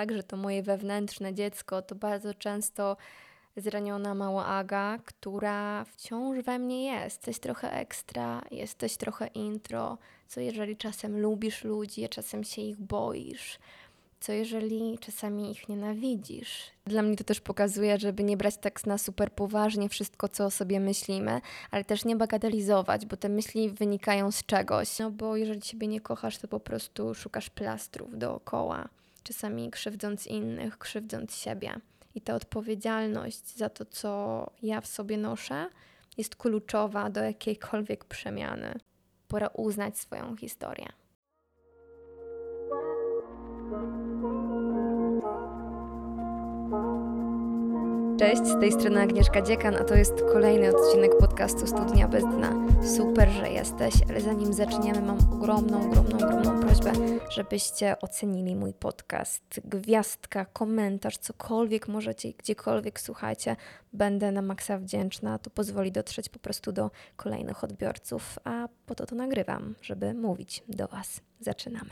Tak, że to moje wewnętrzne dziecko to bardzo często zraniona mała Aga, która wciąż we mnie jest. Coś trochę ekstra, jesteś trochę intro. Co jeżeli czasem lubisz ludzi, a czasem się ich boisz? Co jeżeli czasami ich nienawidzisz? Dla mnie to też pokazuje, żeby nie brać tak na super poważnie wszystko, co o sobie myślimy, ale też nie bagatelizować, bo te myśli wynikają z czegoś. No bo jeżeli siebie nie kochasz, to po prostu szukasz plastrów dookoła, czasami krzywdząc innych, krzywdząc siebie. I ta odpowiedzialność za to, co ja w sobie noszę, jest kluczowa do jakiejkolwiek przemiany. Pora uznać swoją historię. Cześć, z tej strony Agnieszka Dziekan, a to jest kolejny odcinek podcastu Studnia bez dna. Super, że jesteś, ale zanim zaczniemy, mam ogromną, ogromną, ogromną prośbę, żebyście ocenili mój podcast. Gwiazdka, komentarz, cokolwiek możecie, gdziekolwiek słuchajcie, będę na maksa wdzięczna. To pozwoli dotrzeć po prostu do kolejnych odbiorców, a po to to nagrywam, żeby mówić do Was. Zaczynamy.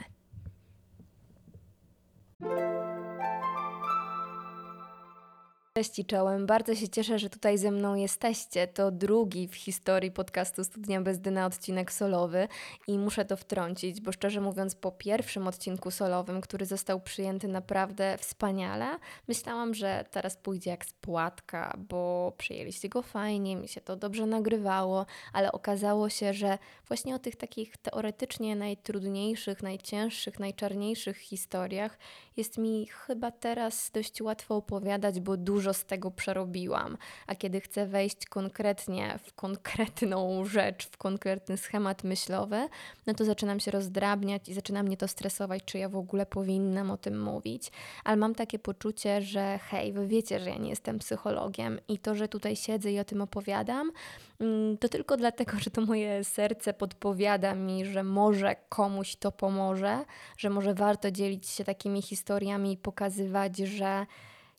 Cześć i czołem. Bardzo się cieszę, że tutaj ze mną jesteście. To drugi w historii podcastu Studnia bez Dyna odcinek solowy i muszę to wtrącić, bo szczerze mówiąc po pierwszym odcinku solowym, który został przyjęty naprawdę wspaniale, myślałam, że teraz pójdzie jak spłatka, bo przyjęliście go fajnie, mi się to dobrze nagrywało, ale okazało się, że właśnie o tych takich teoretycznie najtrudniejszych, najcięższych, najczarniejszych historiach jest mi chyba teraz dość łatwo opowiadać, bo dużo z tego przerobiłam. A kiedy chcę wejść konkretnie w konkretną rzecz, w konkretny schemat myślowy, no to zaczynam się rozdrabniać i zaczyna mnie to stresować, czy ja w ogóle powinnam o tym mówić. Ale mam takie poczucie, że hej, wy wiecie, że ja nie jestem psychologiem i to, że tutaj siedzę i o tym opowiadam, mm, to tylko dlatego, że to moje serce podpowiada mi, że może komuś to pomoże, że może warto dzielić się takimi historiami i pokazywać, że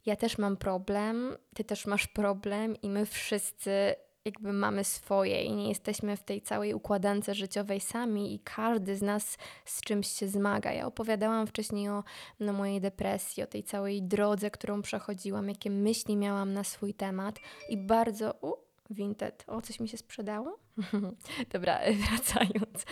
ja też mam problem, ty też masz problem i my wszyscy jakby mamy swoje i nie jesteśmy w tej całej układance życiowej sami i każdy z nas z czymś się zmaga. Ja opowiadałam wcześniej o no, mojej depresji, o tej całej drodze, którą przechodziłam, jakie myśli miałam na swój temat i bardzo... U, Vinted. O, coś mi się sprzedało? Dobra, wracając.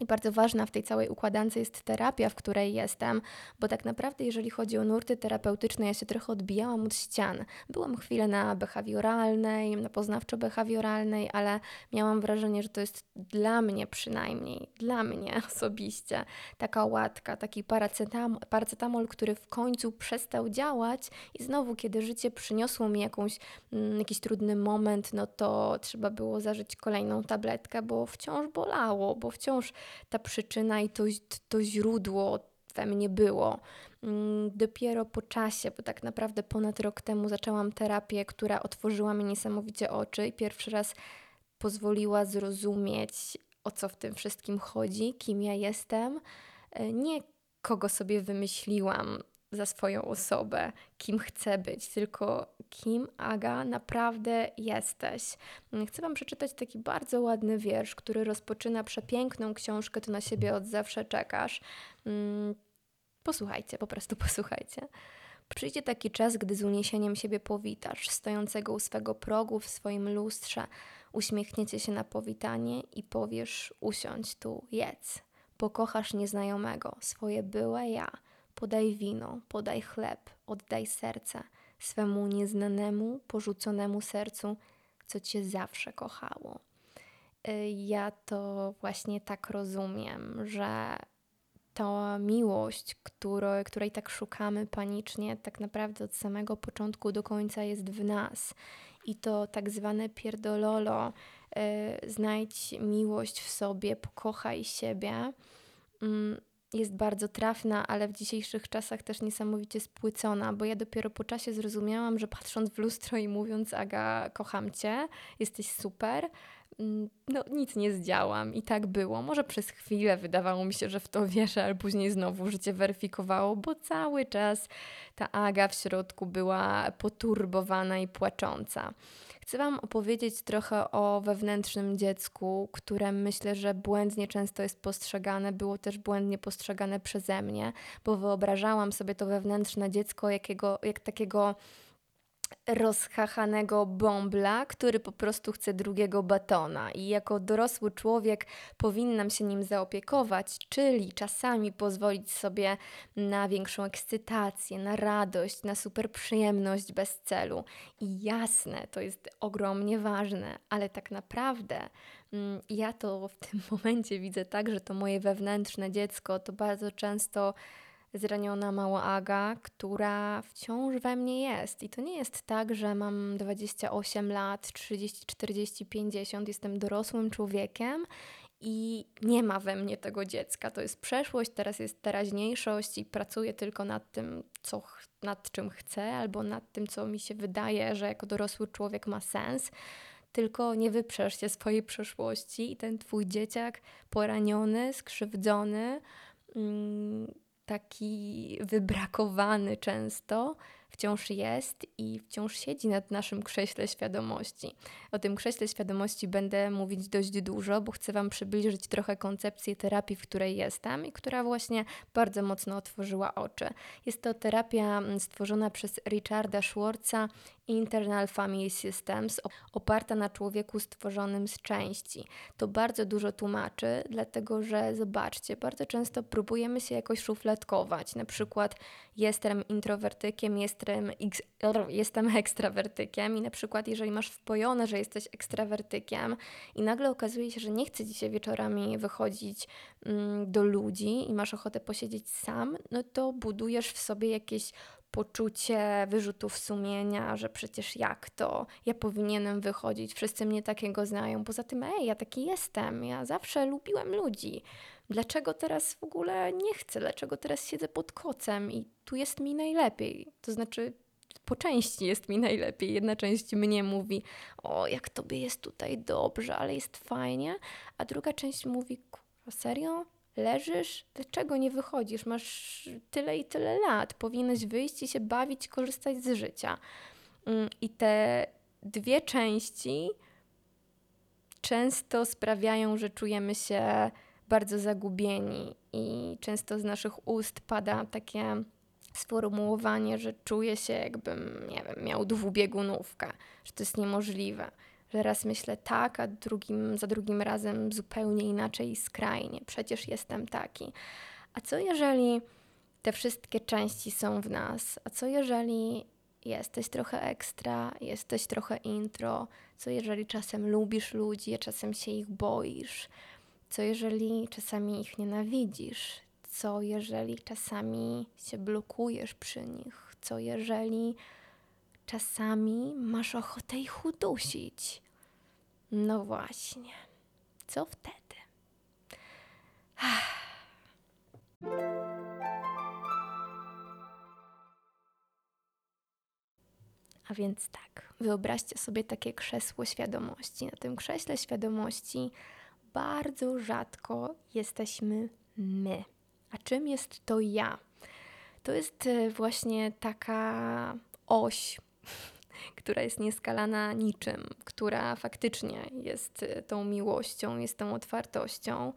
I bardzo ważna w tej całej układance jest terapia, w której jestem, bo tak naprawdę, jeżeli chodzi o nurty terapeutyczne, ja się trochę odbijałam od ścian. Byłam chwilę na behawioralnej, na poznawczo-behawioralnej, ale miałam wrażenie, że to jest dla mnie przynajmniej, dla mnie osobiście, taka łatka, taki paracetamol, paracetamol który w końcu przestał działać i znowu, kiedy życie przyniosło mi jakąś, mm, jakiś trudny moment, no to trzeba było zażyć kolejną tabletkę, bo wciąż bolało, bo wciąż ta przyczyna i to, to źródło we mnie było. Mm, dopiero po czasie, bo tak naprawdę ponad rok temu zaczęłam terapię, która otworzyła mi niesamowicie oczy i pierwszy raz pozwoliła zrozumieć, o co w tym wszystkim chodzi, kim ja jestem. E, nie kogo sobie wymyśliłam za swoją osobę, kim chcę być, tylko kim Aga naprawdę jesteś. Chcę Wam przeczytać taki bardzo ładny wiersz, który rozpoczyna przepiękną książkę Ty na siebie od zawsze czekasz. Mm, posłuchajcie, po prostu posłuchajcie. Przyjdzie taki czas, gdy z uniesieniem siebie powitasz, stojącego u swego progu w swoim lustrze, uśmiechniecie się na powitanie i powiesz: usiądź tu, jedz. Pokochasz nieznajomego, swoje byłe ja Podaj wino, podaj chleb, oddaj serce swemu nieznanemu, porzuconemu sercu, co cię zawsze kochało. Y, ja to właśnie tak rozumiem, że ta miłość, której, której tak szukamy panicznie, tak naprawdę od samego początku do końca jest w nas. I to tak zwane pierdololo, yy, znajdź miłość w sobie, pokochaj siebie. Jest bardzo trafna, ale w dzisiejszych czasach też niesamowicie spłycona, bo ja dopiero po czasie zrozumiałam, że patrząc w lustro i mówiąc Aga, kocham Cię, jesteś super, mm, no nic nie zdziałam i tak było. Może przez chwilę wydawało mi się, że w to wierzę, ale później znowu życie weryfikowało, bo cały czas ta Aga w środku była poturbowana i płacząca. Chcę Wam opowiedzieć trochę o wewnętrznym dziecku, które myślę, że błędnie często jest postrzegane, było też błędnie postrzegane przeze mnie, bo wyobrażałam sobie to wewnętrzne dziecko jakiego, jak takiego rozchachanego bąbla, który po prostu chce drugiego batona i jako dorosły człowiek powinnam się nim zaopiekować, czyli czasami pozwolić sobie na większą ekscytację, na radość, na super przyjemność bez celu. I jasne, to jest ogromnie ważne, ale tak naprawdę mm, ja to w tym momencie widzę tak, że to moje wewnętrzne dziecko to bardzo często zraniona mała Aga, która wciąż we mnie jest. I to nie jest tak, że mam 28 lat, 30, 40, 50, jestem dorosłym człowiekiem i nie ma we mnie tego dziecka. To jest przeszłość, teraz jest teraźniejszość i pracuję tylko nad tym, co, nad czym chcę, albo nad tym, co mi się wydaje, że jako dorosły człowiek ma sens. Tylko nie wyprzesz się swojej przeszłości i ten twój dzieciak poraniony, skrzywdzony, mm, taki wybrakowany często, wciąż jest i wciąż siedzi nad naszym krześle świadomości. O tym krześle świadomości będę mówić dość dużo, bo chcę Wam przybliżyć trochę koncepcję terapii, w której jestem i która właśnie bardzo mocno otworzyła oczy. Jest to terapia mm, stworzona przez Richarda Schwartza Internal Family Systems, oparta na człowieku stworzonym z części. To bardzo dużo tłumaczy, dlatego że zobaczcie, bardzo często próbujemy się jakoś szufladkować. Na przykład jestem introwertykiem, jestem, jestem ekstrawertykiem i na przykład jeżeli masz wpojone, że jesteś ekstrawertykiem i nagle okazuje się, że nie chce się wieczorami wychodzić mm, do ludzi i masz ochotę posiedzieć sam, no to budujesz w sobie jakieś poczucie wyrzutów sumienia, że przecież jak to, ja powinienem wychodzić, wszyscy mnie takiego znają. Poza tym, ej, ja taki jestem, ja zawsze lubiłem ludzi. Dlaczego teraz w ogóle nie chcę? Dlaczego teraz siedzę pod kocem i tu jest mi najlepiej? To znaczy, po części jest mi najlepiej. Jedna część mnie mówi, o, jak tobie jest tutaj dobrze, ale jest fajnie, a druga część mówi, serio? Leżysz, dlaczego nie wychodzisz? Masz tyle i tyle lat, powinieneś wyjść i się bawić, korzystać z życia. Mm, I te dwie części często sprawiają, że czujemy się bardzo zagubieni, i często z naszych ust pada takie sformułowanie, że czuję się, jakbym, nie wiem, miał dwubiegunówkę, że to jest niemożliwe że raz myślę tak, a drugim, za drugim razem zupełnie inaczej i skrajnie. Przecież jestem taki. A co jeżeli te wszystkie części są w nas? A co jeżeli jesteś trochę ekstra, jesteś trochę intro? Co jeżeli czasem lubisz ludzi, a czasem się ich boisz? Co jeżeli czasami ich nienawidzisz? Co jeżeli czasami się blokujesz przy nich? Co jeżeli czasami masz ochotę ich udusić? No właśnie. Co wtedy? A więc tak, wyobraźcie sobie takie krzesło świadomości. Na tym krześle świadomości bardzo rzadko jesteśmy my. A czym jest to ja? To jest e, właśnie taka oś która jest nieskalana niczym, która faktycznie jest y, tą miłością, jest tą otwartością,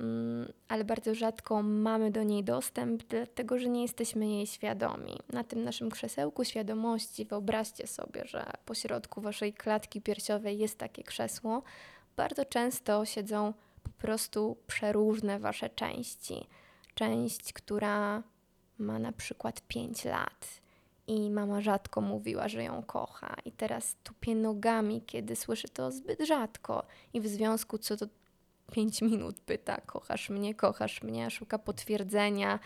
mm, ale bardzo rzadko mamy do niej dostęp, dlatego że nie jesteśmy jej świadomi. Na tym naszym krzesełku świadomości wyobraźcie sobie, że po środku waszej klatki piersiowej jest takie krzesło. Bardzo często siedzą po prostu przeróżne wasze części. Część, która ma na przykład 5 lat, i mama rzadko mówiła, że ją kocha. I teraz tupie nogami, kiedy słyszy to zbyt rzadko. I w związku co to pięć minut pyta: Kochasz mnie, kochasz mnie, szuka potwierdzenia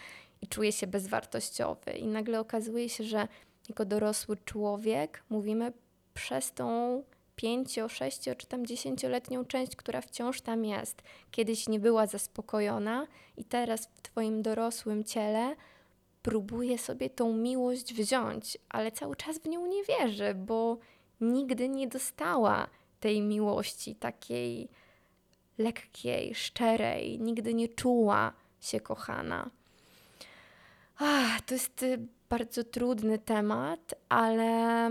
i czuje się bezwartościowy. I nagle okazuje się, że jako dorosły człowiek mówimy przez tą pięcio, sześcio czy tam dziesięcioletnią część, która wciąż tam jest. Kiedyś nie była zaspokojona i teraz w Twoim dorosłym ciele próbuje sobie tą miłość wziąć, ale cały czas w nią nie wierzy, bo nigdy nie dostała tej miłości, takiej lekkiej, szczerej, nigdy nie czuła się kochana. Ach, to jest y, bardzo trudny temat, ale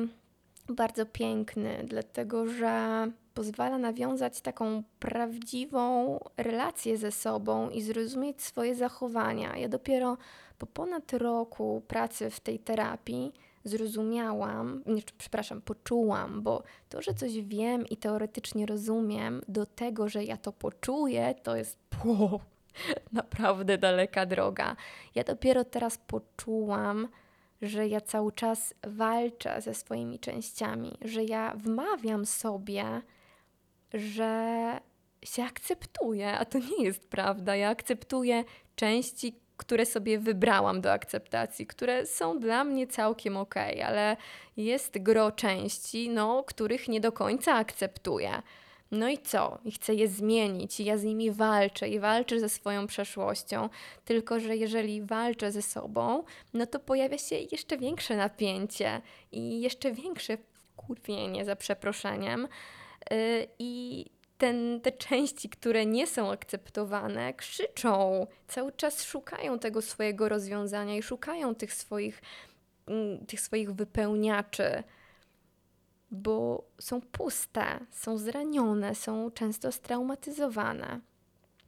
bardzo piękny, dlatego że pozwala nawiązać taką prawdziwą relację ze sobą i zrozumieć swoje zachowania. Ja dopiero po ponad roku pracy w tej terapii zrozumiałam, nie, przepraszam, poczułam, bo to, że coś wiem i teoretycznie rozumiem, do tego, że ja to poczuję, to jest naprawdę daleka droga. Ja dopiero teraz poczułam, że ja cały czas walczę ze swoimi częściami, że ja wmawiam sobie, że się akceptuję, a to nie jest prawda. Ja akceptuję części, które sobie wybrałam do akceptacji, które są dla mnie całkiem ok, ale jest gro części, no, których nie do końca akceptuję. No i co? I chcę je zmienić, i ja z nimi walczę, i walczę ze swoją przeszłością. Tylko, że jeżeli walczę ze sobą, no to pojawia się jeszcze większe napięcie i jeszcze większe kurwienie za przeproszeniem. Yy, I ten, te części, które nie są akceptowane, krzyczą, cały czas szukają tego swojego rozwiązania i szukają tych swoich, mm, tych swoich wypełniaczy, bo są puste, są zranione, są często straumatyzowane.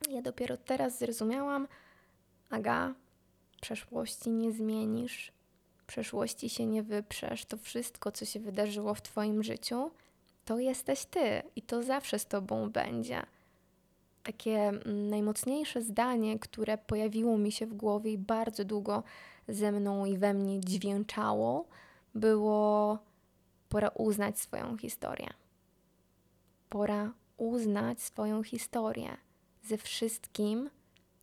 Ja dopiero teraz zrozumiałam, Aga, przeszłości nie zmienisz, przeszłości się nie wyprzesz. To wszystko, co się wydarzyło w Twoim życiu, to jesteś ty i to zawsze z tobą będzie. Takie mm, najmocniejsze zdanie, które pojawiło mi się w głowie i bardzo długo ze mną i we mnie dźwięczało, było pora uznać swoją historię. Pora uznać swoją historię ze wszystkim,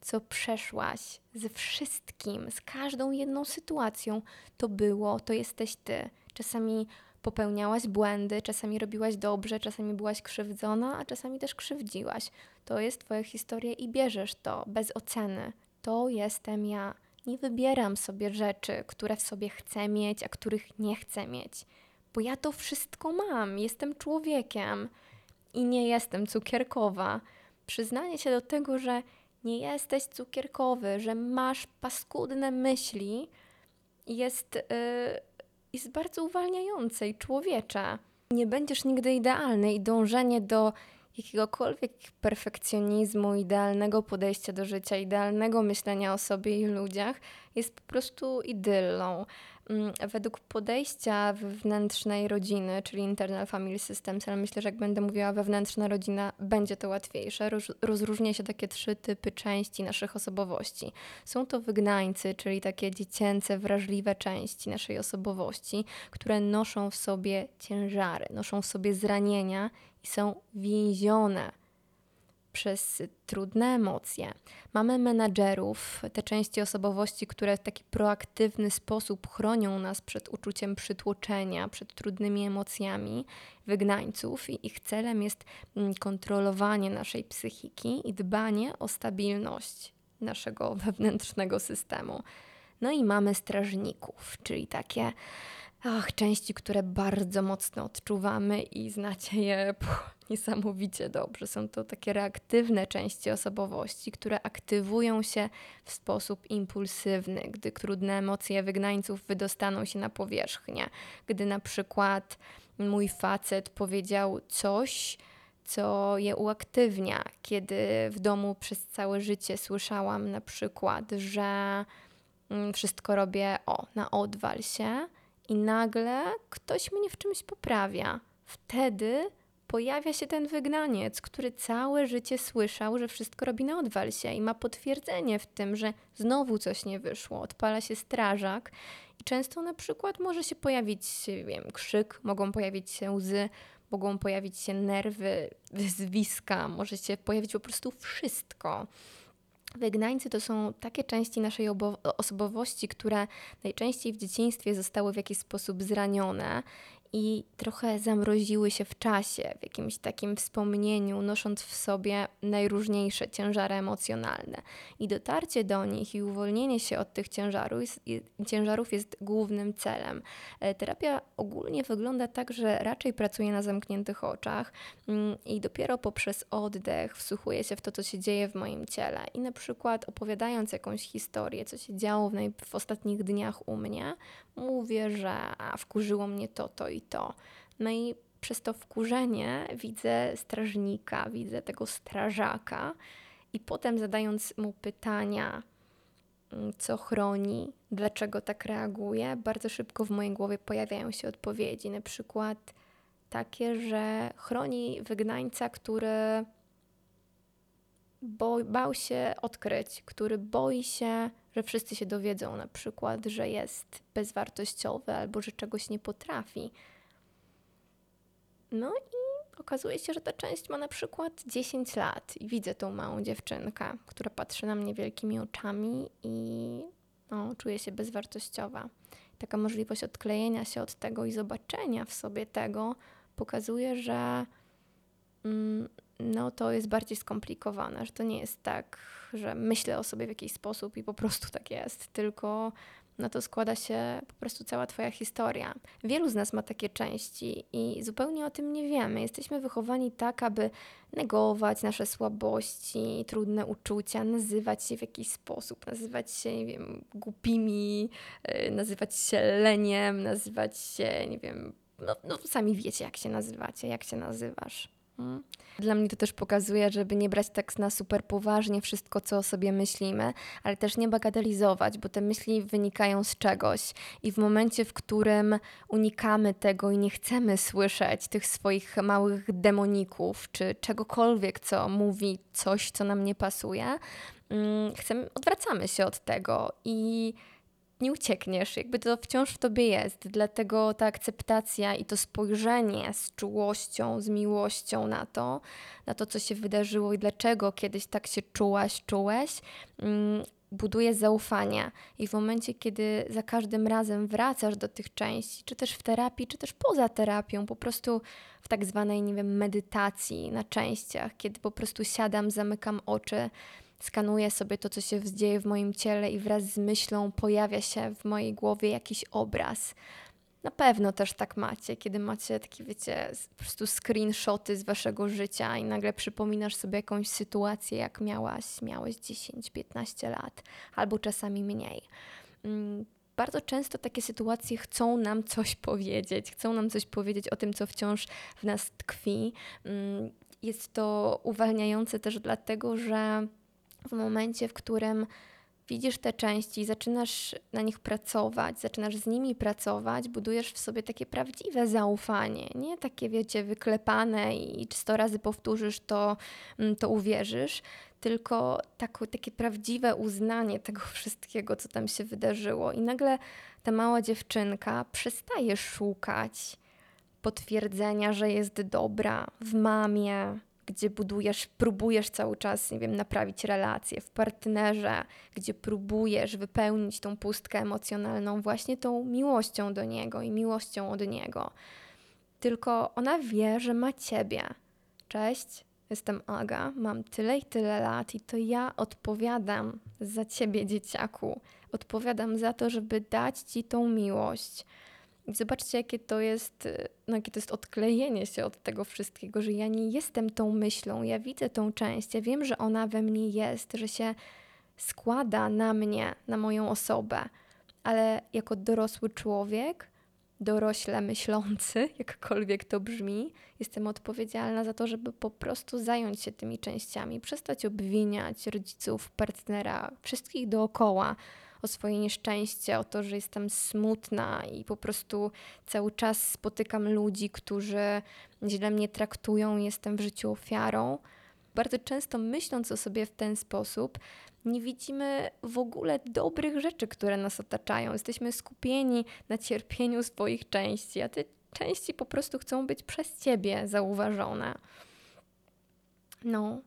co przeszłaś, ze wszystkim, z każdą jedną sytuacją. To było, to jesteś ty. Czasami popełniałaś błędy, czasami robiłaś dobrze, czasami byłaś krzywdzona, a czasami też krzywdziłaś. To jest Twoja historia i bierzesz to bez oceny. To jestem ja. Nie wybieram sobie rzeczy, które w sobie chcę mieć, a których nie chcę mieć, bo ja to wszystko mam. Jestem człowiekiem i nie jestem cukierkowa. Przyznanie się do tego, że nie jesteś cukierkowy, że masz paskudne myśli, jest. Yy, jest bardzo uwalniające i człowiecze. Nie będziesz nigdy idealny i dążenie do jakiegokolwiek perfekcjonizmu, idealnego podejścia do życia, idealnego myślenia o sobie i ludziach jest po prostu idyllą. Mm, według podejścia wewnętrznej rodziny, czyli Internal Family Systems, ale myślę, że jak będę mówiła wewnętrzna rodzina, będzie to łatwiejsze. Roz, rozróżnia się takie trzy typy części naszych osobowości. Są to wygnańcy, czyli takie dziecięce, wrażliwe części naszej osobowości, które noszą w sobie ciężary, noszą w sobie zranienia i są więzione przez trudne emocje. Mamy menadżerów, te części osobowości, które w taki proaktywny sposób chronią nas przed uczuciem przytłoczenia, przed trudnymi emocjami, wygnańców, i ich celem jest mm, kontrolowanie naszej psychiki i dbanie o stabilność naszego wewnętrznego systemu. No i mamy strażników, czyli takie ach, części, które bardzo mocno odczuwamy i znacie je puh, niesamowicie dobrze. Są to takie reaktywne części osobowości, które aktywują się w sposób impulsywny, gdy trudne emocje wygnańców wydostaną się na powierzchnię. Gdy na przykład mój facet powiedział coś, co je uaktywnia, kiedy w domu przez całe życie słyszałam na przykład, że mm, wszystko robię o, na odwal się i nagle ktoś mnie w czymś poprawia. Wtedy pojawia się ten wygnaniec, który całe życie słyszał, że wszystko robi na odwal się i ma potwierdzenie w tym, że znowu coś nie wyszło. Odpala się strażak i często na przykład może się pojawić wiem, krzyk, mogą pojawić się łzy, mogą pojawić się nerwy, wyzwiska, może się pojawić po prostu wszystko. Wygnańcy to są takie części naszej osobowości, które najczęściej w dzieciństwie zostały w jakiś sposób zranione i trochę zamroziły się w czasie, w jakimś takim wspomnieniu, nosząc w sobie najróżniejsze ciężary emocjonalne. I dotarcie do nich i uwolnienie się od tych ciężarów jest, ciężarów jest głównym celem. E, terapia ogólnie wygląda tak, że raczej pracuje na zamkniętych oczach mm, i dopiero poprzez oddech wsłuchuje się w to, co się dzieje w moim ciele. I na przykład opowiadając jakąś historię, co się działo w, naj- w ostatnich dniach u mnie, mówię, że wkurzyło mnie to, to i to. No i przez to wkurzenie widzę strażnika, widzę tego strażaka, i potem zadając mu pytania, mm, co chroni, dlaczego tak reaguje, bardzo szybko w mojej głowie pojawiają się odpowiedzi. Na przykład takie, że chroni wygnańca, który bał się odkryć, który boi się, że wszyscy się dowiedzą, na przykład, że jest bezwartościowy albo że czegoś nie potrafi. No i okazuje się, że ta część ma na przykład 10 lat i widzę tą małą dziewczynkę, która patrzy na mnie wielkimi oczami i no, czuje się bezwartościowa. Taka możliwość odklejenia się od tego i zobaczenia w sobie tego pokazuje, że mm, no to jest bardziej skomplikowane, że to nie jest tak, że myślę o sobie w jakiś sposób i po prostu tak jest, tylko na to składa się po prostu cała Twoja historia. Wielu z nas ma takie części i zupełnie o tym nie wiemy. Jesteśmy wychowani tak, aby negować nasze słabości, trudne uczucia, nazywać się w jakiś sposób, nazywać się, nie wiem, głupimi, yy, nazywać się leniem, nazywać się, nie wiem, no, no sami wiecie, jak się nazywacie, jak się nazywasz. Hmm? Dla mnie to też pokazuje, żeby nie brać tak na super poważnie wszystko, co o sobie myślimy, ale też nie bagatelizować, bo te myśli wynikają z czegoś. I w momencie, w którym unikamy tego i nie chcemy słyszeć tych swoich małych demoników, czy czegokolwiek, co mówi coś, co nam nie pasuje, mm, chcemy, odwracamy się od tego i nie uciekniesz, jakby to wciąż w tobie jest. Dlatego ta akceptacja i to spojrzenie z czułością, z miłością na to, na to, co się wydarzyło i dlaczego kiedyś tak się czułaś, czułeś, mm, buduje zaufanie. I w momencie, kiedy za każdym razem wracasz do tych części, czy też w terapii, czy też poza terapią, po prostu w tak zwanej, nie wiem, medytacji na częściach, kiedy po prostu siadam, zamykam oczy skanuję sobie to, co się dzieje w moim ciele i wraz z myślą pojawia się w mojej głowie jakiś obraz. Na pewno też tak macie, kiedy macie takie, wiecie, po prostu screenshoty z waszego życia i nagle przypominasz sobie jakąś sytuację, jak miałaś, miałeś 10-15 lat, albo czasami mniej. Mm, bardzo często takie sytuacje chcą nam coś powiedzieć, chcą nam coś powiedzieć o tym, co wciąż w nas tkwi. Mm, jest to uwalniające też dlatego, że w momencie, w którym widzisz te części, zaczynasz na nich pracować, zaczynasz z nimi pracować, budujesz w sobie takie prawdziwe zaufanie, nie takie, wiecie, wyklepane i sto razy powtórzysz, to, mm, to uwierzysz, tylko tak, takie prawdziwe uznanie tego wszystkiego, co tam się wydarzyło. I nagle ta mała dziewczynka przestaje szukać potwierdzenia, że jest dobra w mamie, gdzie budujesz, próbujesz cały czas, nie wiem, naprawić relacje, w partnerze, gdzie próbujesz wypełnić tą pustkę emocjonalną właśnie tą miłością do niego i miłością od niego. Tylko ona wie, że ma ciebie. Cześć, jestem Aga, mam tyle i tyle lat i to ja odpowiadam za ciebie, dzieciaku. Odpowiadam za to, żeby dać ci tą miłość zobaczcie, jakie to jest, y, no, jakie to jest odklejenie się od tego wszystkiego, że ja nie jestem tą myślą, ja widzę tą część, ja wiem, że ona we mnie jest, że się składa na mnie, na moją osobę, ale jako dorosły człowiek, dorośle myślący, jakkolwiek to brzmi, jestem odpowiedzialna za to, żeby po prostu zająć się tymi częściami, przestać obwiniać rodziców, partnera, wszystkich dookoła o swoje nieszczęście, o to, że jestem smutna i po prostu cały czas spotykam ludzi, którzy źle mnie traktują, jestem w życiu ofiarą. Bardzo często myśląc o sobie w ten sposób, nie widzimy w ogóle dobrych rzeczy, które nas otaczają. Jesteśmy skupieni na cierpieniu swoich części, a te części po prostu chcą być przez ciebie zauważone. No,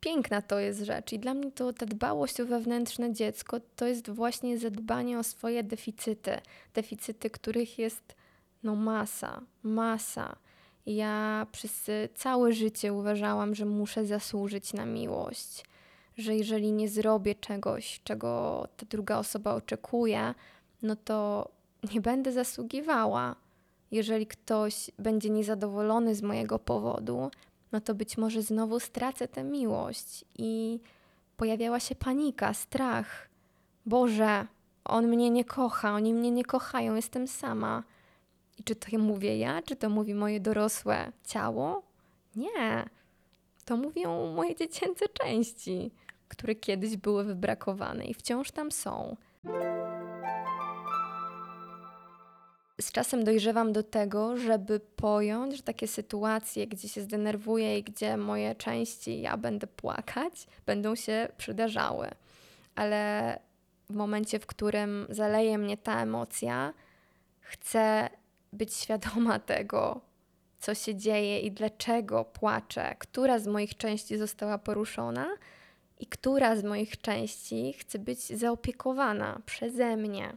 piękna to jest rzecz i dla mnie to ta dbałość o wewnętrzne dziecko to jest właśnie zadbanie o swoje deficyty, deficyty, których jest No masa, masa. Ja przez całe życie uważałam, że muszę zasłużyć na miłość, że jeżeli nie zrobię czegoś, czego ta druga osoba oczekuje, no to nie będę zasługiwała. Jeżeli ktoś będzie niezadowolony z mojego powodu, no to być może znowu stracę tę miłość i pojawiała się panika, strach. Boże, on mnie nie kocha, oni mnie nie kochają, jestem sama. I czy to mówię ja, czy to mówi moje dorosłe ciało? Nie. To mówią moje dziecięce części, które kiedyś były wybrakowane i wciąż tam są. Z czasem dojrzewam do tego, żeby pojąć, że takie sytuacje, gdzie się zdenerwuję i gdzie moje części ja będę płakać, będą się przydarzały. Ale w momencie, w którym zaleje mnie ta emocja, chcę być świadoma tego, co się dzieje i dlaczego płaczę, która z moich części została poruszona i która z moich części chce być zaopiekowana przeze mnie.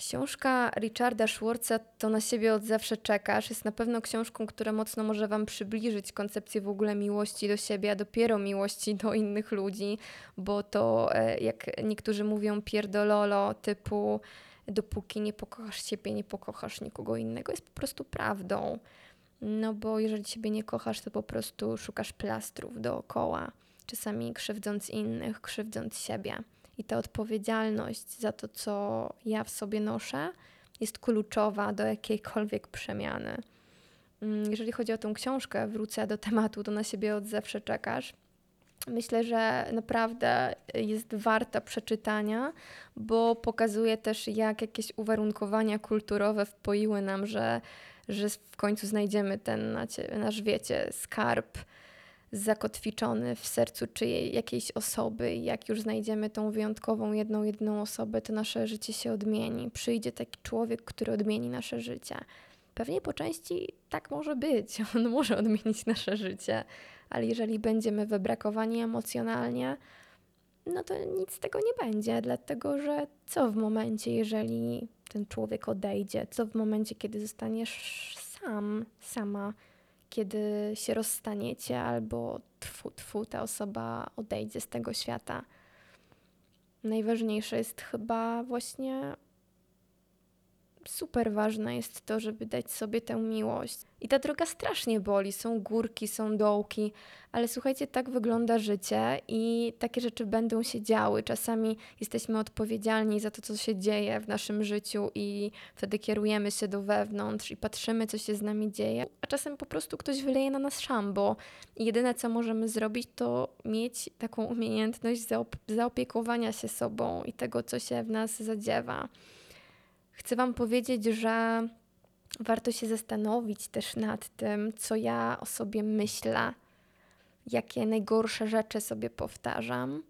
Książka Richarda Schwartza to na siebie od zawsze czekasz. Jest na pewno książką, która mocno może Wam przybliżyć koncepcję w ogóle miłości do siebie, a dopiero miłości do innych ludzi, bo to, e, jak niektórzy mówią, pierdololo typu dopóki nie pokochasz siebie, nie pokochasz nikogo innego, jest po prostu prawdą. No bo jeżeli siebie nie kochasz, to po prostu szukasz plastrów dookoła, czasami krzywdząc innych, krzywdząc siebie. I ta odpowiedzialność za to, co ja w sobie noszę, jest kluczowa do jakiejkolwiek przemiany. Mm, jeżeli chodzi o tą książkę, wrócę do tematu, to na siebie od zawsze czekasz. Myślę, że naprawdę jest warta przeczytania, bo pokazuje też, jak jakieś uwarunkowania kulturowe wpoiły nam, że, że w końcu znajdziemy ten nasz, wiecie, skarb zakotwiczony w sercu czyjej, jakiejś osoby. Jak już znajdziemy tą wyjątkową, jedną, jedną osobę, to nasze życie się odmieni. Przyjdzie taki człowiek, który odmieni nasze życie. Pewnie po części tak może być, on może odmienić nasze życie, ale jeżeli będziemy wybrakowani emocjonalnie, no to nic z tego nie będzie, dlatego że co w momencie, jeżeli ten człowiek odejdzie, co w momencie, kiedy zostaniesz sam, sama, kiedy się rozstaniecie albo tfu, tfu, ta osoba odejdzie z tego świata. Najważniejsze jest chyba właśnie super ważne jest to, żeby dać sobie tę miłość. I ta droga strasznie boli. Są górki, są dołki, ale słuchajcie, tak wygląda życie i takie rzeczy będą się działy. Czasami jesteśmy odpowiedzialni za to, co się dzieje w naszym życiu, i wtedy kierujemy się do wewnątrz i patrzymy, co się z nami dzieje, a czasem po prostu ktoś wyleje na nas szambo. I jedyne, co możemy zrobić, to mieć taką umiejętność zaop zaopiekowania się sobą i tego, co się w nas zadziewa. Chcę Wam powiedzieć, że warto się zastanowić też nad tym, co ja o sobie myślę, jakie najgorsze rzeczy sobie powtarzam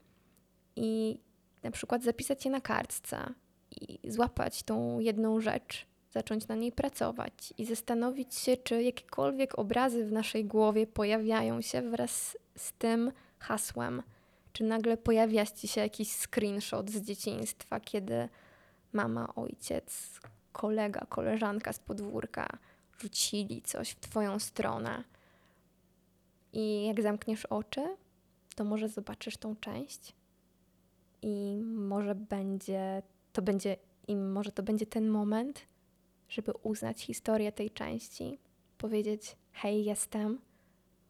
i na przykład zapisać je na kartce i złapać tą jedną rzecz, zacząć na niej pracować i zastanowić się, czy jakiekolwiek obrazy w naszej głowie pojawiają się wraz z tym hasłem. Czy nagle pojawia ci się jakiś screenshot z dzieciństwa, kiedy mama, ojciec, kolega, koleżanka z podwórka rzucili coś w Twoją stronę. I jak zamkniesz oczy, to może zobaczysz tą część i może będzie to będzie i może to będzie ten moment, żeby uznać historię tej części, powiedzieć: Hej, jestem,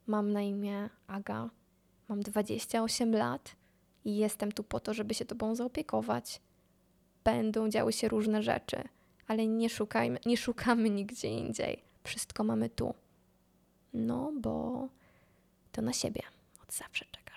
mam na imię Aga, mam 28 lat i jestem tu po to, żeby się Tobą zaopiekować będą działy się różne rzeczy, ale nie, szukajmy, nie szukamy nigdzie indziej. Wszystko mamy tu. No, bo to na siebie od zawsze czeka.